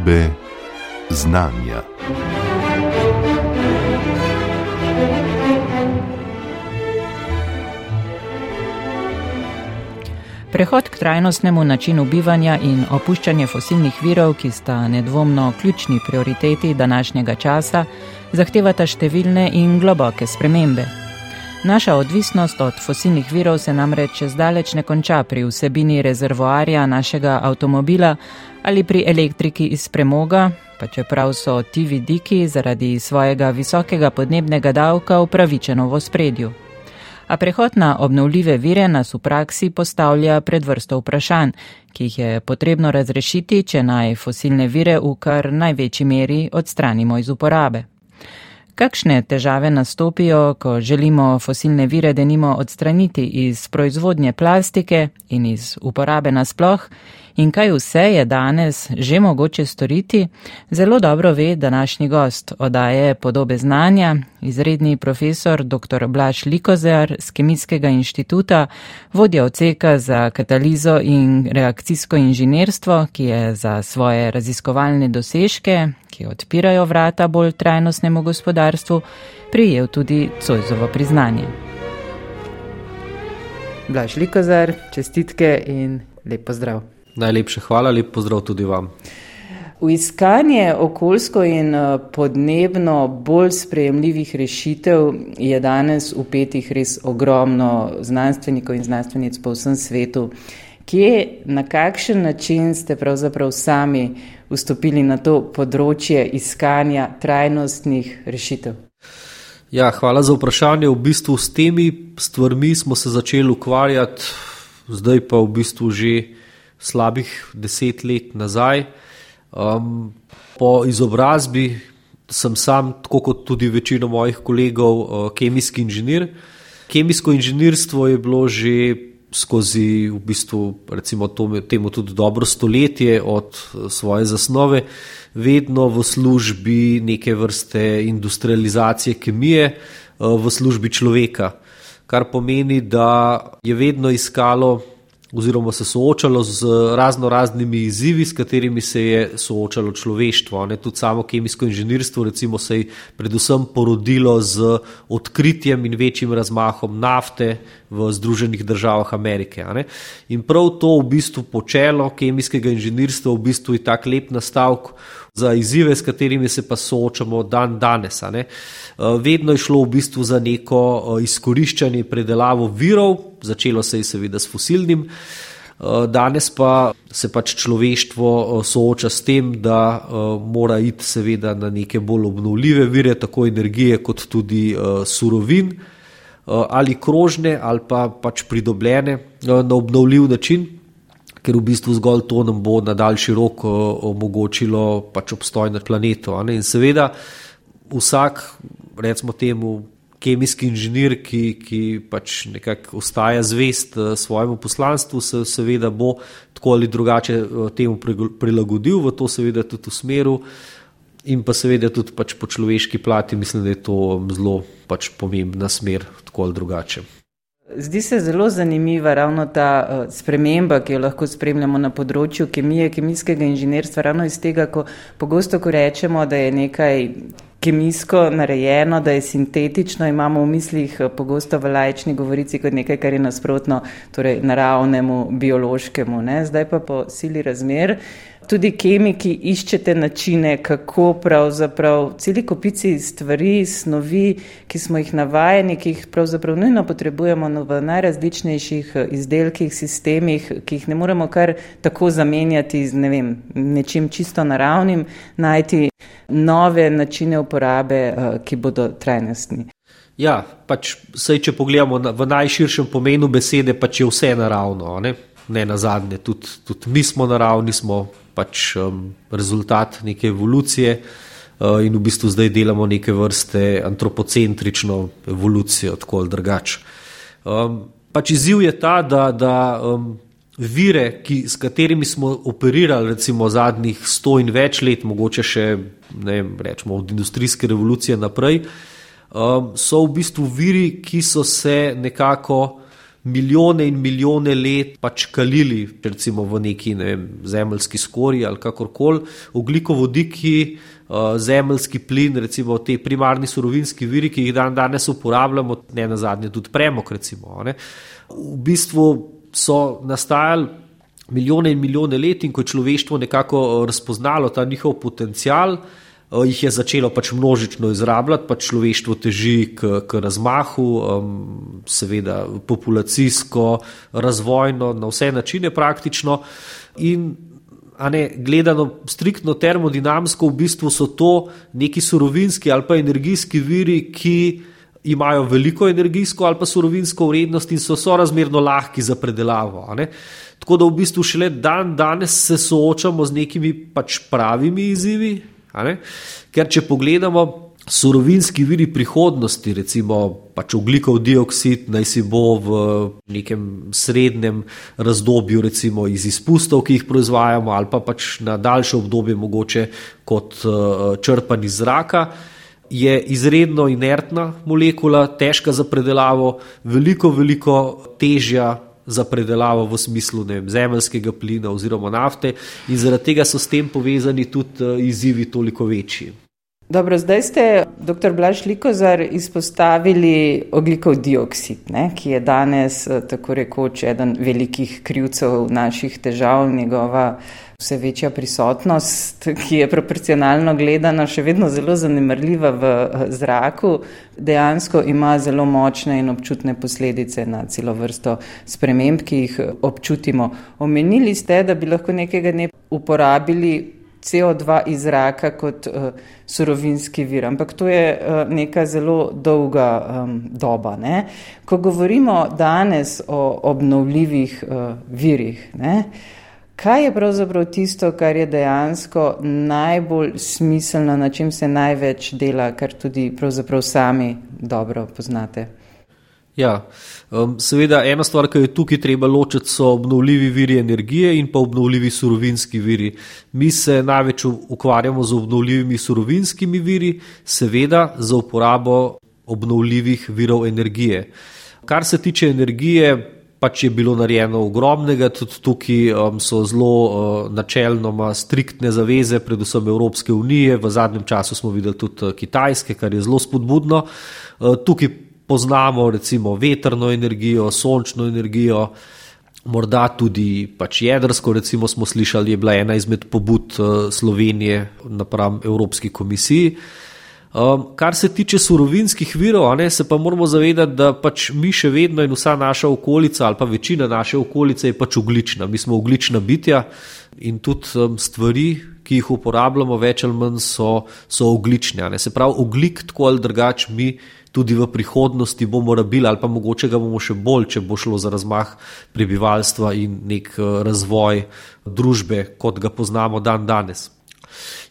Podobe znanja. Prehod k trajnostnemu načinu bivanja in opuščanje fosilnih virov, ki sta nedvomno ključni prioriteti današnjega časa, zahtevata številne in globoke spremembe. Naša odvisnost od fosilnih virov se namreč zdaleč ne konča pri vsebini rezervoarja našega avtomobila ali pri elektriki iz premoga, pa čeprav so ti vidiki zaradi svojega visokega podnebnega davka upravičeno v spredju a prehod na obnovljive vire nas v praksi postavlja pred vrsto vprašanj, ki jih je potrebno razrešiti, če naj fosilne vire v kar največji meri odstranimo iz uporabe. Kakšne težave nastopijo, ko želimo fosilne vire denimo odstraniti iz proizvodnje plastike in iz uporabe nasploh in kaj vse je danes že mogoče storiti, zelo dobro ve današnji gost odaje podobe znanja, izredni profesor dr. Blaž Likozer z Kemijskega inštituta, vodja odseka za katalizo in reakcijsko inženirstvo, ki je za svoje raziskovalne dosežke, ki odpirajo vrata bolj trajnostnemu gospodarstvu, prijel tudi Cojzovo priznanje. Blaž Likozer, čestitke in lep pozdrav. Najlepša hvala, lep pozdrav tudi vam. V iskanje okoljsko in eh, podnebno bolj sprejemljivih rešitev je danes upetih res ogromno znanstvenikov in znanstvenic po vsem svetu. Kje, na kakšen način ste pravzaprav sami vstopili na to področje iskanja trajnostnih rešitev? Ja, hvala za vprašanje. V bistvu s temi stvarmi smo se začeli ukvarjati, zdaj pa v bistvu že slabih deset let nazaj. Um, po izobrazbi sem sam, tako kot tudi večina mojih kolegov, uh, kemijski inženir. Kemijsko inženirstvo je bilo že skozi, v bistvu, recimo temu tudi dobro stoletje od uh, svoje zasnove, vedno v službi neke vrste industrializacije kemije, uh, v službi človeka. Kar pomeni, da je vedno iskalo oziroma se soočalo z razno raznimi izzivi, s katerimi se je soočalo človeštvo. Ne? Tudi samo kemijsko inženirstvo recimo, se je predvsem porodilo z odkritjem in večjim razmahom nafte v Združenih državah Amerike. In prav to v bistvu počelo kemijskega inženirstva v bistvu je tak lep nastavek za izzive, s katerimi se pa soočamo dan danes. Eh, vedno je šlo v bistvu za neko eh, izkoriščanje, predelavo virov, začelo se je seveda s fosilnim. Eh, danes pa se pač človeštvo sooča s tem, da mora iti seveda na neke bolj obnovljive vire, tako energije kot tudi surovin ali krožne ali pa pač pridobljene na obnovljiv način ker v bistvu zgolj to nam bo na daljši rok eh, omogočilo pač obstoj na planetu. In seveda vsak, recimo temu, kemijski inženir, ki, ki pač nekako ostaja zvest eh, svojemu poslanstvu, se seveda bo tako ali drugače eh, temu prilagodil, v to seveda tudi v smeru. In pa seveda tudi pač po človeški plati, mislim, da je to zelo pač pomembna smer, tako ali drugače. Zdi se zelo zanimiva ravno ta uh, sprememba, ki jo lahko spremljamo na področju kemije, kemijskega inženirstva, ravno iz tega, ko pogosto ko rečemo, da je nekaj kemijsko narejeno, da je sintetično, imamo v mislih uh, pogosto v lajčni govorici kot nekaj, kar je nasprotno torej naravnemu, biološkemu. Ne? Zdaj pa po sili razmer. Tudi kemiki iščete načine, kako pravzaprav celi kopici stvari, snovi, ki smo jih navajeni, ki jih pravzaprav nujno potrebujemo v najrazličnejših eh, izdelkih, sistemih, ki jih ne moremo kar tako zamenjati z ne vem, nečim čisto naravnim, najti nove načine uporabe, eh, ki bodo trajnostni. Ja, pač sej, če pogledamo na, v najširšem pomenu besede, pač je vse naravno. Ne, ne na zadnje, tudi, tudi mi smo naravni, smo pač um, rezultat neke evolucije uh, in v bistvu zdaj delamo neke vrste antropocentrično evolucijo, tako ali drugače. Um, pač izziv je ta, da, da um, vire, ki, s katerimi smo operirali recimo zadnjih sto in več let, mogoče še ne vem, rečemo od industrijske revolucije naprej, um, so v bistvu viri, ki so se nekako milijone in milijone let pač kalili, recimo v neki ne vem, zemljski skori ali kakorkoli, oglikovodiki, uh, zemljski plin, recimo te primarni surovinski viri, ki jih dan danes uporabljamo, ne na zadnje tudi premok. Recimo, v bistvu so nastajali milijone in milijone let in ko je človeštvo nekako uh, razpoznalo ta njihov potencial. Eh, jih je začelo pač množično izrabljati, pač človeštvo teži k, k razmahu, um, seveda populacijsko, razvojno, na vse načine praktično. In ne, gledano striktno termodinamsko, v bistvu so to neki surovinski ali pa energijski viri, ki imajo veliko energijsko ali pa surovinsko vrednost in so sorazmerno lahki za predelavo. Tako da v bistvu šele dan danes se soočamo z nekimi pač pravimi izzivi, Ker če pogledamo surovinski viri prihodnosti, recimo pač oglikov dioksid, naj si bo v nekem srednjem razdobju, recimo iz izpustov, ki jih proizvajamo, ali pa pač na daljše obdobje, mogoče kot uh, črpanje iz zraka. Je izredno inertna molekula, težka za predelavo, veliko, veliko težja za predelavo v smislu vem, zemljskega plina oziroma nafte, in zaradi tega so s tem povezani tudi uh, izzivi toliko večji. Dobro, zdaj ste, dr. Blaž Likozar, izpostavili oglikov dioksid, ne, ki je danes eh, tako rekoč eden velikih krivcev naših težav, njegova vse večja prisotnost, ki je proporcionalno gledana še vedno zelo zanemrljiva v eh, zraku, dejansko ima zelo močne in občutne posledice na celo vrsto sprememb, ki jih eh, občutimo. Omenili ste, da bi lahko nekega dne uporabili CO2 iz zraka kot uh, surovinski vir, ampak to je uh, neka zelo dolga um, doba. Ne? Ko govorimo danes o obnovljivih uh, virih, ne? Kaj je pravzaprav tisto, kar je dejansko najbolj smiselno, na čem se največ dela, kar tudi pravzaprav sami dobro poznate? Ja, um, seveda, ena stvar, ki je tukaj treba ločiti, so obnovljivi viri energije in pa obnovljivi surovinski viri. Mi se največ ukvarjamo z obnovljivimi surovinskimi viri, seveda za uporabo obnovljivih virov energije. Kar se tiče energije, pač je bilo narejeno ogromnega, tudi tukaj um, so zelo uh, načelnoma striktne zaveze, predvsem Evropske unije, v zadnjem času smo videli tudi uh, Kitajske, kar je zelo spodbudno. Uh, poznamo recimo vetrno energijo, sončno energijo. Morda tudi pač jedrsko, recimo, smo slišali, je bila ena izmed pobud uh, Slovenije napram Evropski komisiji. Uh, Um, kar se tiče surovinskih virov, ne, se pa moramo zavedati, da pač mi še vedno in vsa naša okolica, ali pa večina naše okolice je pač oglična. Mi smo oglična bitja in tudi um, stvari, ki jih uporabljamo, več ali manj so, so oglične. Ne. Se pravi, oglik tako ali drugače mi tudi v prihodnosti bomo rabili, ali pa mogoče ga bomo še bolj, če bo šlo za razmah prebivalstva in nek uh, razvoj družbe, kot ga poznamo dan danes.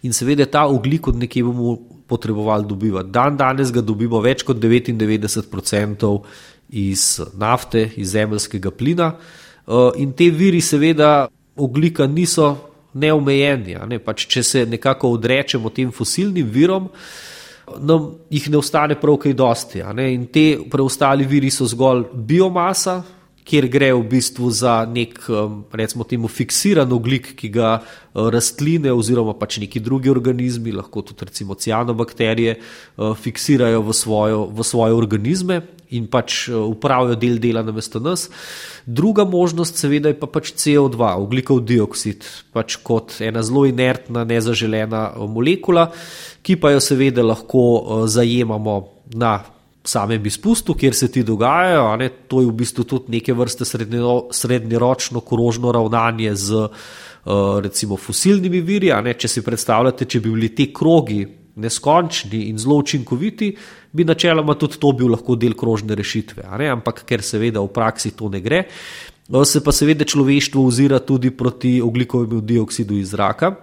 In seveda ta oglik od nekje bomo potrebovali dobivati. Dan danes ga dobimo več kot 99% iz nafte, iz zemljskega plina. Eh, in te viri, seveda, oglika niso neomejeni. Ne? Pač, če se nekako odrečemo tem fosilnim virom, nam jih ne ostane prav kaj dosti. In te preostali viri so zgolj biomasa, kjer gre v bistvu za nek, um, recimo, temu fiksiran oglik, ki ga uh, rastline oziroma pač neki drugi organizmi, lahko tudi recimo cianobakterije, uh, fiksirajo v, svojo, v svoje organizme in pač uh, upravijo del dela na mesto nas. Druga možnost, seveda, je pa pač CO2, oglikov dioksid, pač kot ena zelo inertna, nezaželena molekula, ki pa jo seveda lahko zajemamo na samem izpustu, kjer se ti dogajajo. Ne, to je v bistvu tudi neke vrste srednjeročno korožno ravnanje z uh, recimo fosilnimi viri. Ne, če si predstavljate, če bi bili ti krogi neskončni in zelo učinkoviti, bi načeloma tudi to bil lahko del krožne rešitve. Ne, ampak ker seveda v praksi to ne gre, uh, se pa seveda človeštvo ozira tudi proti oglikovemu dioksidu iz zraka.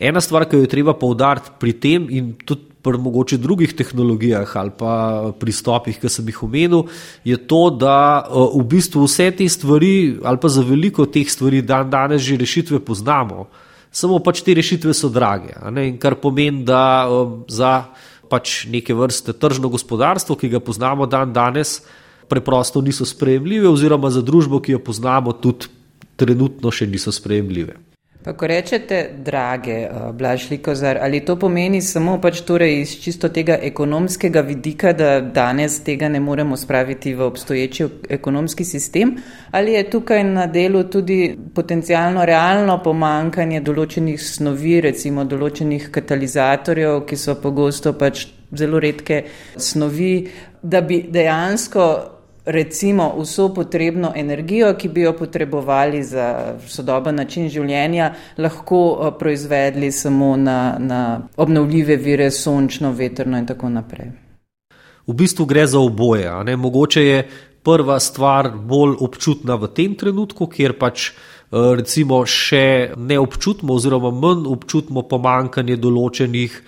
Ena stvar, ki jo je treba poudariti pri tem, in tudi pri mogoče drugih tehnologijah ali pa pristopih, ki sem jih omenil, je to, da eh, v bistvu vse te stvari, ali pa za veliko teh stvari, dan danes že rešitve poznamo, samo pač te rešitve so drage. Kar pomeni, da eh, za pač neke vrste tržno gospodarstvo, ki ga poznamo dan danes, preprosto niso sprejemljive, oziroma za družbo, ki jo poznamo, tudi trenutno še niso sprejemljive. Pa ko rečete, drage, eh, Blaž Likozar, ali to pomeni samo pač torej iz čisto tega ekonomskega vidika, da danes tega ne moremo spraviti v obstoječi ekonomski sistem, ali je tukaj na delu tudi potencijalno realno pomankanje določenih snovi, recimo določenih katalizatorjev, ki so pogosto pač zelo redke snovi, da bi dejansko recimo vso potrebno energijo, ki bi jo potrebovali za sodoben način življenja, lahko eh, proizvedli samo na, na obnovljive vire, sončno, veterno in tako naprej. V bistvu gre za oboje. Mogoče je prva stvar bolj občutna v tem trenutku, kjer pač eh, recimo še ne občutimo oziroma manj občutimo pomankanje določenih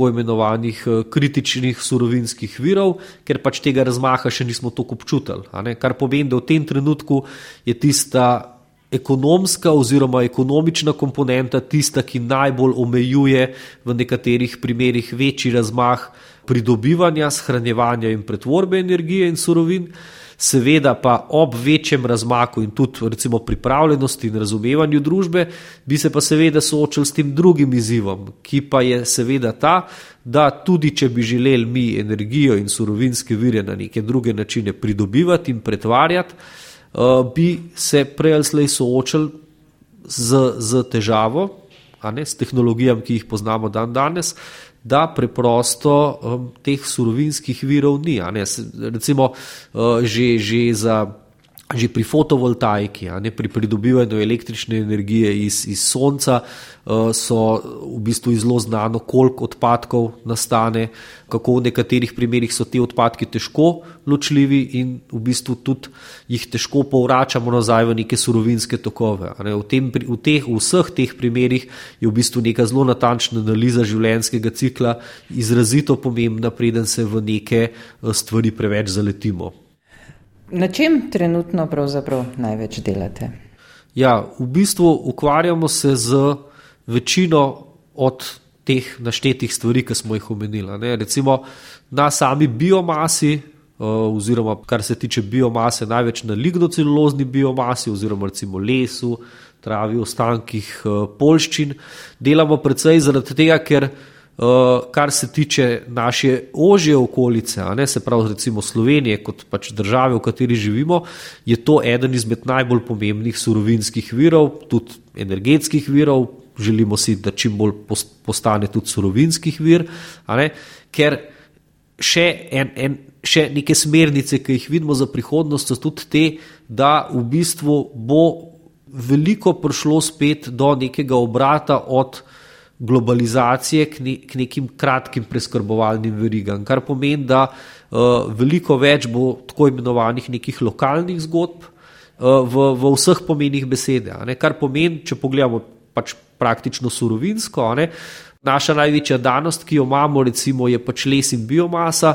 tako imenovanih eh, kritičnih surovinskih virov, ker pač tega razmaha še nismo tako občutili. Kar pomeni, da v tem trenutku je tista ekonomska oziroma ekonomična komponenta tista, ki najbolj omejuje v nekaterih primerjih večji razmah pridobivanja, shranjevanja in pretvorbe energije in surovin seveda pa ob večjem razmaku in tudi recimo pripravljenosti in razumevanju družbe, bi se pa seveda soočili s tem drugim izzivom, ki pa je seveda ta, da tudi če bi želeli mi energijo in surovinske vire na neke druge načine pridobivati in pretvarjati, eh, bi se prej ali slej soočili z, z težavo, ne s tehnologijami, ki jih poznamo dan danes, da preprosto um, teh surovinskih virov ni. Recimo, uh, že, že za že pri fotovoltaiki, ne pri pridobivanju električne energije iz, iz sonca, eh, so v bistvu zelo znano, koliko odpadkov nastane, kako v nekaterih primerjih so ti odpadki težko ločljivi in v bistvu tudi jih težko povračamo nazaj v neke surovinske tokove. V, tem, v, teh, v vseh teh primerjih je v bistvu neka zelo natančna analiza življenjskega cikla izrazito pomembna, preden se v neke eh, stvari preveč zaletimo. Na čem trenutno največ delate? Ja, v bistvu ukvarjamo se z večino od teh naštetih stvari, ki smo jih omenili. Ne. Recimo na sami biomasi, eh, oziroma kar se tiče biomase, največ na lignocelulozni biomasi, oziroma recimo lesu, travi, ostankih eh, polščin. Delamo predvsej zaradi tega, ker kar se tiče naše ožje okolice, ne, se pravi, recimo Slovenije, kot pač države, v kateri živimo, je to eden izmed najbolj pomembnih surovinskih virov, tudi energetskih virov. Želimo si, da čim bolj postane tudi surovinskih vir, ne, ker še, en, en, še neke smernice, ki jih vidimo za prihodnost, so tudi te, da v bistvu bo veliko prišlo spet do nekega obrata od globalizacije k, ne, k nekim kratkim preskrbovalnim verigam, kar pomeni, da uh, veliko več bo tako imenovanih nekih lokalnih zgodb uh, v, v vseh pomenih besede. Kar pomeni, če pogledamo pač praktično surovinsko, ne, naša največja danost, ki jo imamo, recimo, je pač les in biomasa,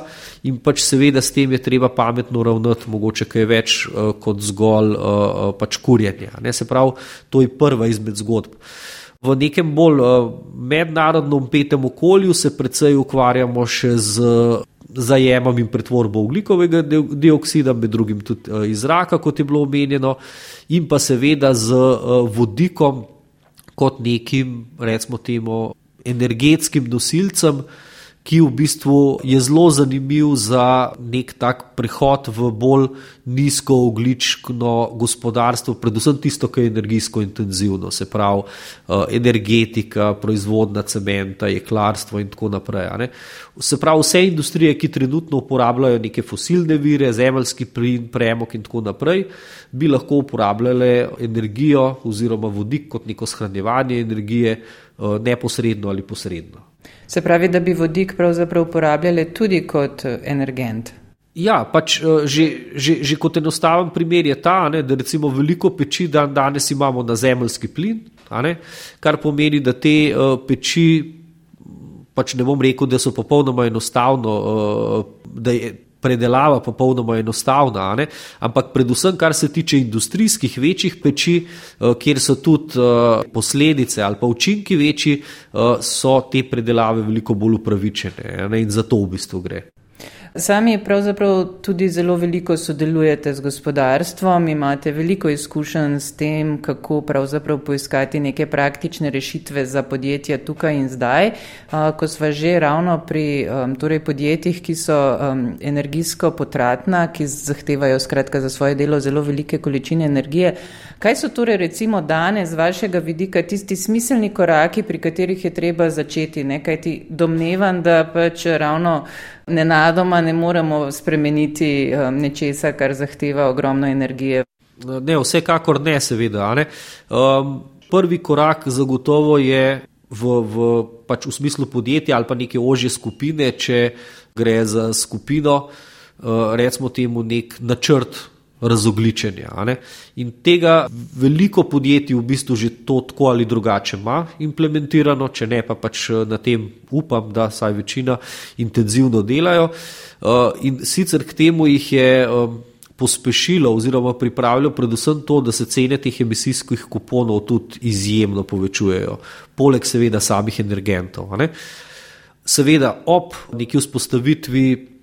in pač seveda s tem je treba pametno ravnati, mogoče kaj več uh, kot zgolj uh, pač kurjenje. Se pravi, to je prva izmed zgodb. Uh, V nekem bolj uh, mednarodno umpetem okolju se predvsej ukvarjamo še z zajemom in pretvorbo ugljikovega dioksida, med drugim tudi uh, iz zraka, kot je bilo omenjeno, in pa seveda z uh, vodikom kot nekim, recimo, temu energetskim nosilcem, ki v bistvu je zelo zanimiv za nek tak prehod v bolj nizkooglično gospodarstvo, predvsem tisto, ki je energijsko intenzivno, se pravi uh, energetika, proizvodna cementa, jeklarstvo in tako naprej. Se pravi, vse industrije, ki trenutno uporabljajo neke fosilne vire, zemljski plin, premog in tako naprej, bi lahko uporabljale energijo oziroma vodik kot neko shranjevanje energije uh, neposredno ali posredno. Se pravi, da bi vodik pravzaprav uporabljali tudi kot eh, energent. Ja, pač eh, že, že, že kot enostaven primer je ta, ne, da recimo veliko peči dan danes imamo na zemljski plin, ne, kar pomeni, da te uh, peči, pač ne bom rekel, da so popolnoma enostavno, uh, da je predelava popolnoma enostavna, ampak predvsem, kar se tiče industrijskih večjih peči, uh, kjer so tudi uh, posledice ali pa učinki večji, uh, so te predelave veliko bolj upravičene ne, in za to v bistvu gre. Sami pravzaprav tudi zelo veliko sodelujete z gospodarstvom, imate veliko izkušenj s tem, kako pravzaprav poiskati neke praktične rešitve za podjetja tukaj in zdaj. Ko sva že ravno pri torej podjetjih, ki so energijsko potratna, ki zahtevajo skratka za svoje delo zelo velike količine energije, kaj so torej recimo danes z vašega vidika tisti smiselni koraki, pri katerih je treba začeti, nekaj ti domnevam, da pač ravno nenadoma ne moremo spremeniti um, nečesa, kar zahteva ogromno energije. Ne, vsekakor ne, seveda. Ne. Um, prvi korak zagotovo je v, v, pač v smislu podjetja ali pa neke ožje skupine, če gre za skupino, uh, recimo temu nek načrt razogličenja. In tega veliko podjetij v bistvu že to tako ali drugače ima implementirano, če ne pa pač eh, na tem upam, da saj večina intenzivno delajo. Eh, in sicer k temu jih je eh, pospešilo oziroma pripravilo predvsem to, da se cene teh emisijskih kuponov tudi izjemno povečujejo, poleg seveda samih energentov. Seveda ob neki vzpostavitvi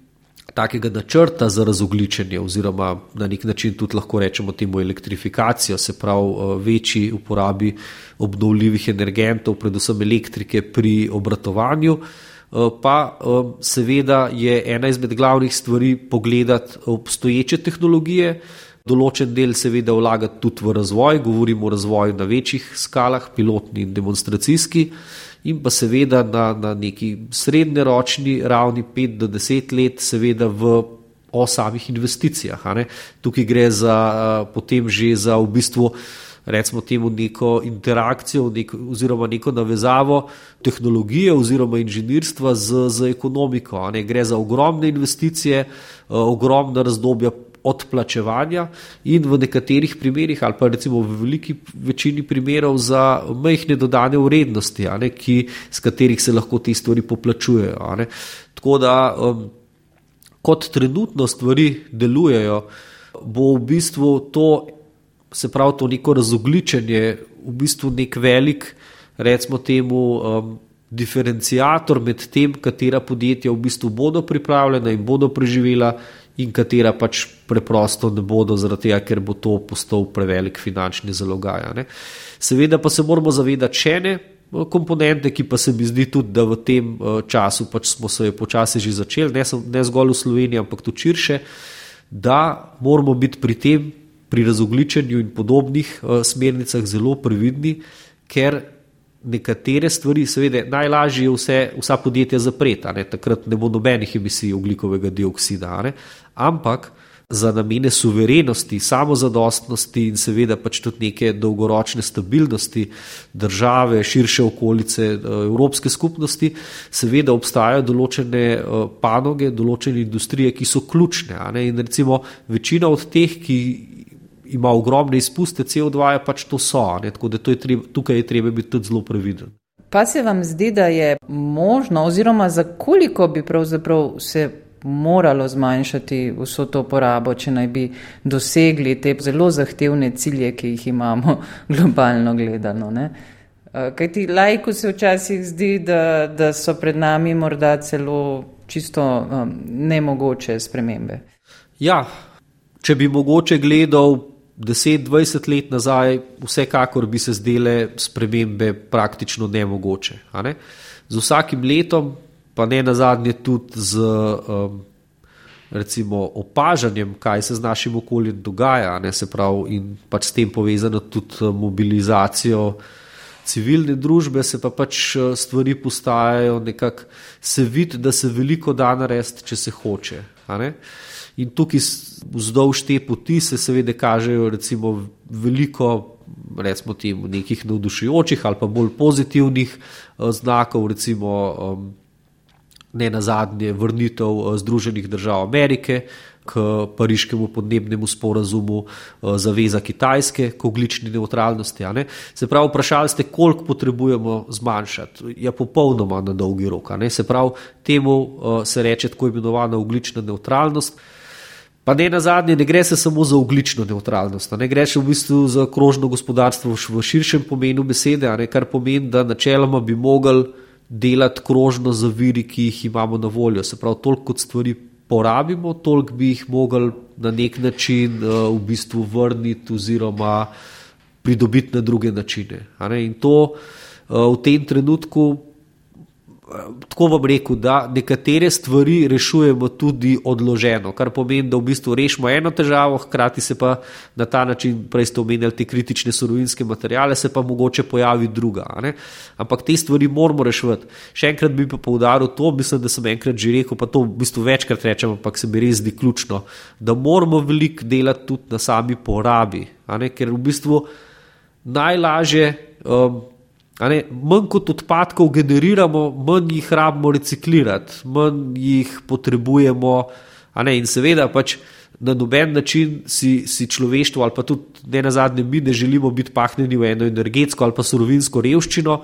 takega načrta za razogličenje, oziroma na nek način tudi lahko rečemo temu elektrifikacijo, se pravi eh, večji uporabi obnovljivih energentov, predvsem elektrike pri obratovanju. Eh, pa eh, seveda je ena izmed glavnih stvari pogledati obstoječe tehnologije, določen del seveda vlagati tudi v razvoj, govorimo o razvoju na večjih skalah, pilotni in demonstracijski in pa seveda na, na neki srednjeročni ravni 5 do 10 let, seveda v o samih investicijah. Tukaj gre za, potem že za v bistvu. Recimo temu neko interakcijo, neko, oziroma neko navezavo tehnologije oziroma inženirstva z, z ekonomiko. Gre za ogromne investicije, ogromna razdobja odplačevanja in v nekaterih primerjih, ali pa recimo v veliki večini primerov, za majhne dodane vrednosti, ne, ki, s katerih se lahko te stvari poplačujejo. Tako da, um, kot trenutno stvari delujejo, bo v bistvu to, se pravi, to neko razogličenje, v bistvu nek velik, recimo temu. Um, Diferencijator med tem, katera podjetja v bistvu bodo pripravljena in bodo preživela, in katera pač preprosto ne bodo, zaradi tega, ker bo to postal prevelik finančni zalogaj. Seveda pa se moramo zavedati še ene eh, komponente, ki pa se mi zdi tudi, da v tem eh, času pač smo se počasi že začeli, ne, ne zgolj v Sloveniji, ampak tudi širše, da moramo biti pri tem, pri razogličenju in podobnih eh, smernicah zelo previdni, ker nekatere stvari, seveda, najlažje je vse, vsa podjetja zapreti, ne? takrat ne bo nobenih emisij oglikovega dioksida. Ne? Ampak za namene suverenosti, samozadostnosti in seveda pač tudi neke dolgoročne stabilnosti države, širše okolice eh, Evropske skupnosti, seveda obstajajo določene eh, panoge, določene industrije, ki so ključne. In recimo večina od teh, ki ima ogromne izpuste CO2, pač to so. Ne? Tako da je treba, tukaj je treba biti tudi zelo previden. Pa se vam zdi, da je možno, oziroma za koliko bi pravzaprav se moralo zmanjšati vso to porabo, če naj bi dosegli te zelo zahtevne cilje, ki jih imamo globalno gledano. Ne? Kaj ti lajku se včasih zdi, da, da so pred nami morda celo čisto um, nemogoče spremembe? Ja, če bi mogoče gledal 10-20 let nazaj, vsekakor bi se zdele spremembe praktično nemogoče. Ne? Z vsakim letom, pa ne na zadnje tudi z um, recimo, opažanjem, kaj se z našim okoljem dogaja, ne? se pravi, in pač s tem povezano tudi uh, mobilizacijo. Civilne družbe se pa pač uh, stvari postajajo nekako, se vidi, da se veliko da narediti, če se hoče. In tukaj vzdolž te poti se seveda kažejo veliko, recimo, temu, nekih navdušujočih ali pa bolj pozitivnih uh, znakov, recimo ne na zadnje vrnitev uh, Združenih držav Amerike. K pariškemu podnebnemu sporazumu, uh, zaveza Kitajske, k oglični neutralnosti. Se pravi, vprašali ste, koliko potrebujemo zmanjšati. Je ja, popolnoma na dolgi rok. Se pravi, temu se reče tako imenovana oglična neutralnost. Pa ne na zadnje, ne gre se samo za oglično neutralnost, ne gre še v bistvu za krožno gospodarstvo v širšem pomenu besede, ne, kar pomeni, da načeloma bi mogli delati krožno za viri, ki jih imamo na voljo, se pravi, toliko kot stvari porabimo, toliko bi jih mogli na nek način uh, v bistvu vrniti oziroma pridobiti na druge načine. In to uh, v tem trenutku tako vam rekel, da nekatere stvari rešujemo tudi odloženo, kar pomeni, da v bistvu rešimo eno težavo, hkrati se pa na ta način, prej ste omenjali te kritične surovinske materijale, se pa mogoče pojavi druga. Ampak te stvari moramo reševati. Še enkrat bi pa poudaril to, mislim, da sem enkrat že rekel, pa to v bistvu večkrat rečem, ampak se mi res zdi ključno, da moramo veliko delati tudi na sami porabi, ker v bistvu najlažje. Um, Ne, manj kot odpadkov generiramo, manj jih rabimo reciklirati, manj jih potrebujemo. Ne, in seveda, pač na noben način si, si človeštvo, ali pa tudi ne na zadnje, mi ne želimo biti pahnjeni v eno energetsko ali pa surovinsko revščino,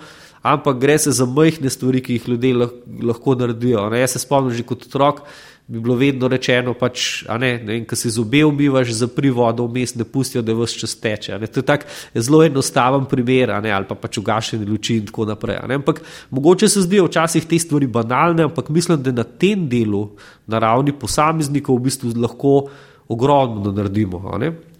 ampak gre se za majhne stvari, ki jih ljudje lahko naredijo. Ne, jaz se spomnim že kot otrok, bi bilo vedno rečeno, pač, ne, ne, ko se zobe umivaš, zapri vodo vmes, ne pustijo, da vse čas teče. To je tak zelo enostaven primer, ne, ali pa pač ugašeni luči in tako naprej. Ampak mogoče se zdijo včasih te stvari banalne, ampak mislim, da na tem delu, na ravni posameznikov, v bistvu lahko ogromno naredimo.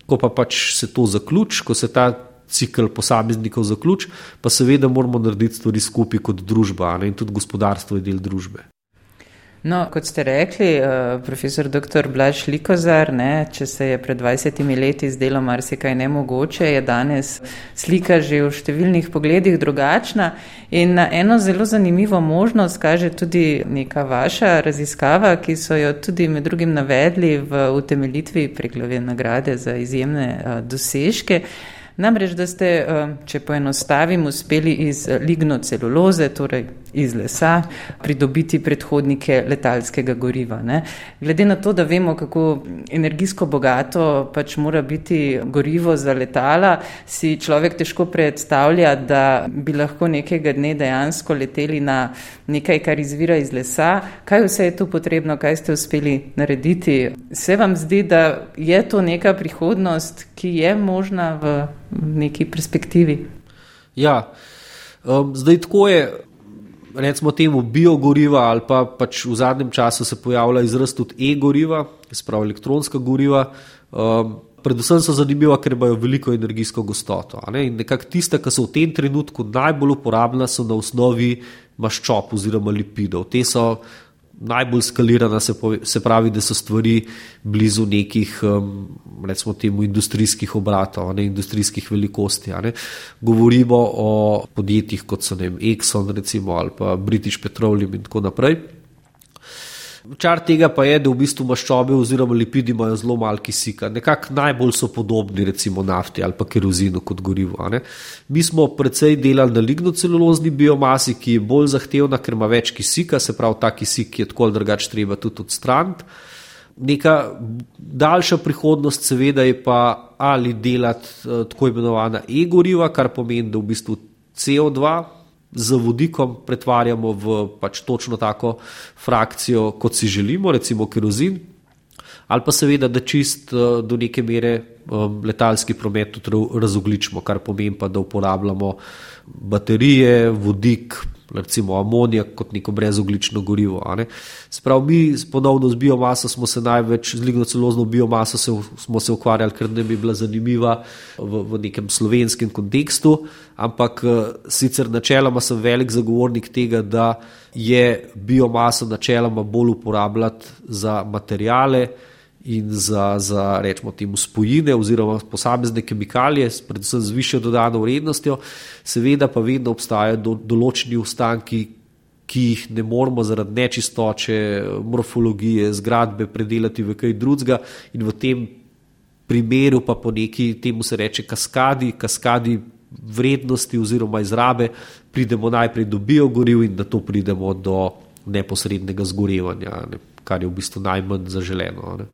Ko pa pač se to zaključi, ko se ta cikl posameznikov zaključi, pa seveda moramo narediti stvari skupaj kot družba ne, in tudi gospodarstvo je del družbe. No, kot ste rekli, uh, profesor dr. Blaž Likozar, ne, če se je pred 20 leti zdelo marsikaj nemogoče, je danes slika že v številnih pogledih drugačna in na eno zelo zanimivo možnost kaže tudi neka vaša raziskava, ki so jo tudi med drugim navedli v utemeljitvi preglave nagrade za izjemne uh, dosežke. Namreč, da ste, eh, če poenostavim, uspeli iz lignoceluloze, torej iz lesa, pridobiti predhodnike letalskega goriva. Ne. Glede na to, da vemo, kako energijsko bogato pač mora biti gorivo za letala, si človek težko predstavlja, da bi lahko nekega dne dejansko leteli na nekaj, kar izvira iz lesa. Kaj vse je tu potrebno, kaj ste uspeli narediti? Se vam zdi, da je to neka prihodnost, ki je možna v neki perspektivi. Ja, um, zdaj tako je. Recimo temu biogoriva, ali pa pač v zadnjem času se pojavlja izraz tudi e-goriva, spravo elektronska goriva. Um, predvsem so zanimiva, ker imajo veliko energijsko gostoto. In nekako tiste, ki so v tem trenutku najbolj uporabna, so na osnovi maščob oziroma lipidov. Te so najbolj skalirana, se, pove, se pravi, da so stvari blizu nekih, um, recimo, temu industrijskih obratov, ne industrijskih velikosti. Ne. Govorimo o podjetjih kot so vem, Exxon recimo, ali pa British Petroleum in tako naprej. Čar tega pa je, da v bistvu maščobe oziroma lipidi imajo zelo malo kisika. Nekako najbolj so podobni recimo nafti ali pa kerozinu kot gorivo. Mi smo precej delali na lignocelulozni biomasi, ki je bolj zahtevna, ker ima več kisika, se pravi ta kisik je tako ali drugače treba tudi odstraniti. Neka daljša prihodnost, seveda, je pa ali delati uh, tako imenovana e-goriva, kar pomeni, da v bistvu CO2 z vodikom pretvarjamo v pač točno tako frakcijo, kot si želimo, recimo kerozin, ali pa seveda, da čist eh, do neke mere um, letalski promet tudi razogličimo, kar pomeni pa, da uporabljamo baterije, vodik, recimo amonijak kot neko brezoglično gorivo. Sprav mi ponovno z biomaso smo se največ, z lignocelozno biomaso se, smo se ukvarjali, ker ne bi bila zanimiva v, v nekem slovenskem kontekstu, ampak eh, sicer načeloma sem velik zagovornik tega, da je biomaso načeloma bolj uporabljati za materijale, in za, za rečemo, temu spojine oziroma posamezne kemikalije, predvsem z višjo dodano vrednostjo, seveda pa vedno obstajajo do, določeni ostanki, ki jih ne moremo zaradi nečistoče, morfologije, zgradbe predelati v kaj drugega in v tem primeru pa po neki, temu se reče, kaskadi, kaskadi vrednosti oziroma izrabe, pridemo najprej do biogoriv in da to pridemo do neposrednega zgorevanja, ne, kar je v bistvu najmanj zaželeno. Ne.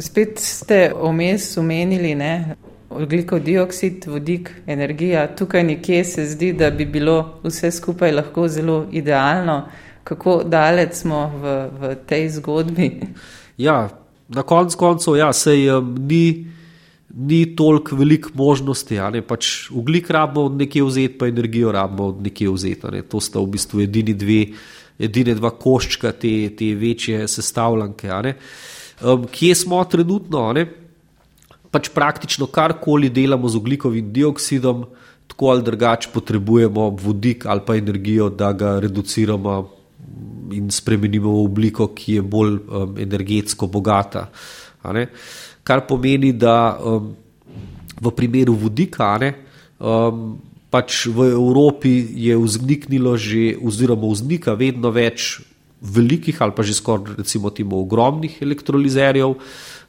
Spet ste omes omenili, ne? Oglikov dioksid, vodik, energija. Tukaj nekje se zdi, da bi bilo vse skupaj lahko zelo idealno. Kako daleč smo v, v tej zgodbi? Ja, na koncu koncev ja, se um, ni ni toliko velik možnosti. Pač ugljik rabimo od nekje vzeti, pa energijo rabimo od nekje vzeti. To sta v bistvu edini dve, edine dva koščka te, te večje sestavljanke. Um, kje smo trenutno? Pač praktično karkoli delamo z ugljikovim dioksidom, tako ali drugače potrebujemo vodik ali pa energijo, da ga reduciramo in spremenimo v obliko, ki je bolj um, energetsko bogata. Kar pomeni, da um, v primeru vodika, ne, um, pač v Evropi je vzniknilo že, oziroma vznika vedno več velikih ali pa že skoraj recimo timo ogromnih elektrolizerjev,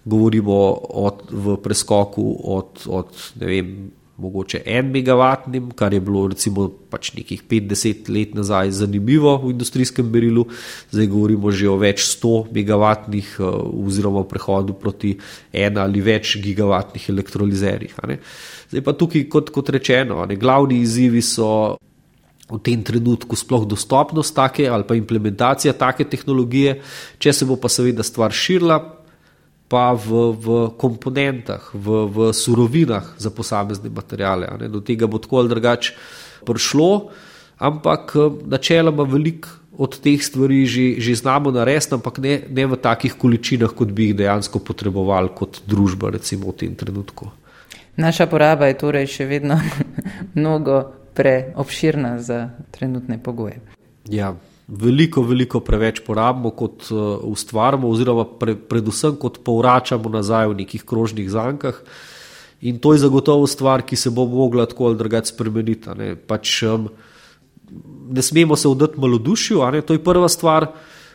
govorimo od, v preskoku od, od ne vem, mogoče en megavatnim, kar je bilo recimo pač nekih 50 let nazaj zanimivo v industrijskem merilu, zdaj govorimo že o več 100 megavatnih eh, oziroma v prehodu proti ena ali več gigavatnih elektrolizerjih. Zdaj pa tukaj, kot, kot rečeno, glavni izzivi so v tem trenutku sploh dostopnost take ali pa implementacija take tehnologije, če se bo pa seveda stvar širila, pa v, v komponentah, v, v surovinah za posamezne materijale. Do tega bo tako ali drugače prišlo, ampak načeloma veliko od teh stvari že, že znamo narediti, ampak ne, ne v takih količinah, kot bi jih dejansko potrebovali kot družba, recimo v tem trenutku. Naša poraba je torej še vedno mnogo preobširna za trenutne pogoje. Ja veliko, veliko preveč porabimo, kot uh, ustvarjamo, oziroma pre, predvsem kot povračamo nazaj v nekih krožnih zankah. In to je zagotovo stvar, ki se bo mogla tako ali drugače spremeniti. Ne. Pač, um, ne smemo se vdati malodušju, to je prva stvar.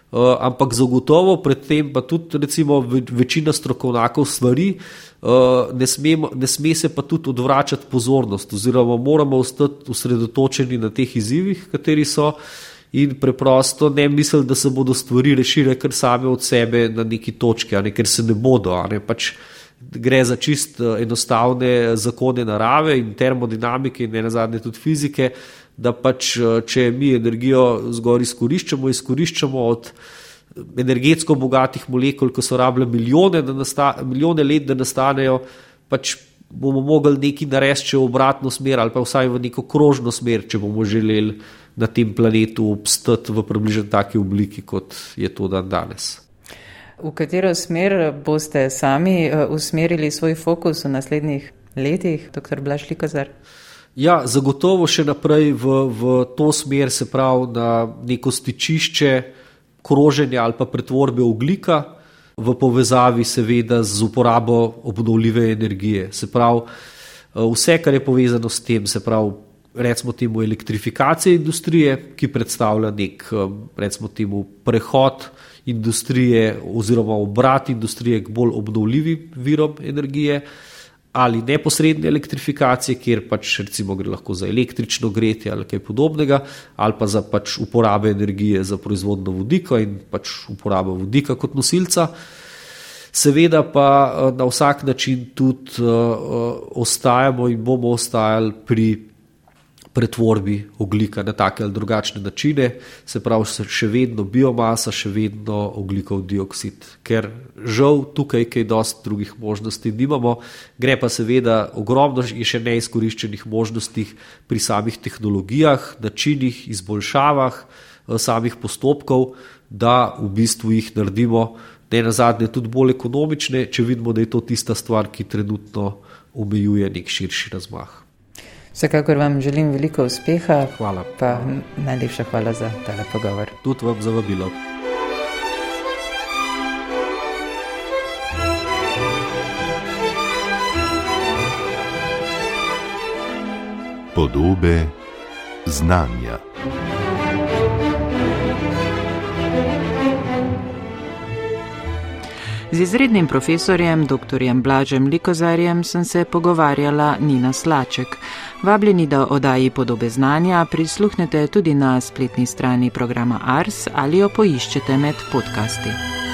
Uh, ampak zagotovo predtem pa tudi recimo, večina strokovnjakov stvari uh, ne, smemo, ne sme se pa tudi odvračati pozornost oziroma moramo ostati usredotočeni na teh izzivih, kateri so uh, in preprosto ne mislili, da se bodo stvari rešile kar same od sebe na neki točki, ne, ker se ne bodo. Ne, pač gre za čist eh, enostavne zakone narave in termodinamike, in ne nazadnje tudi fizike, da pač eh, če mi energijo zgor izkoriščamo, izkoriščamo od energetsko bogatih molekul, ki so rabile milijone, milijone let, da nastanejo. Pač bomo mogli nekaj narediti, v obratno smer, ali pa vsaj v neko krožno smer, če bomo želeli na tem planetu obstati v približno taki obliki, kot je to dan danes. V katero smer boste sami eh, usmerili svoj fokus v naslednjih letih, dr. Blašli Kazar? Ja, zagotovo še naprej v, v to smer, se pravi na neko stičišče kroženja ali pa pretvorbe oglika v povezavi seveda z uporabo obnovljive energije. Se pravi, eh, vse, kar je povezano s tem, se pravi recimo temu elektrifikacije industrije, ki predstavlja nek um, recimo temu prehod industrije oziroma obrat industrije k bolj obnovljivim virom energije ali neposredne elektrifikacije, kjer pač recimo gre lahko za električno gretje ali kaj podobnega, ali pa za pač uporabe energije za proizvodno vodika in pač uporabo vodika kot nosilca. Seveda pa uh, na vsak način tudi uh, ostajamo in bomo ostajali pri pretvorbi oglika na take ali drugačne načine, se pravi, še vedno biomasa, še vedno oglikov dioksid, ker žal tukaj kaj dosti drugih možnosti nimamo, gre pa seveda ogromno in še neizkoriščenih možnosti pri samih tehnologijah, načinih, izboljšavah eh, samih postopkov, da v bistvu jih naredimo ne na zadnje tudi bolj ekonomične, če vidimo, da je to tista stvar, ki trenutno omejuje nek širši razmah. Vsekakor vam želim veliko uspeha. Hvala. Pa najlepša hvala za tale pogovor. Tudi vam za vabilo. Podobe znanja. Z izrednim profesorjem, dr. Blažem Likozarjem, sem se pogovarjala Nina Slaček. Vabljeni, da oddaji podobe znanja prisluhnete tudi na spletni strani programa Ars ali jo poiščete med podcasti.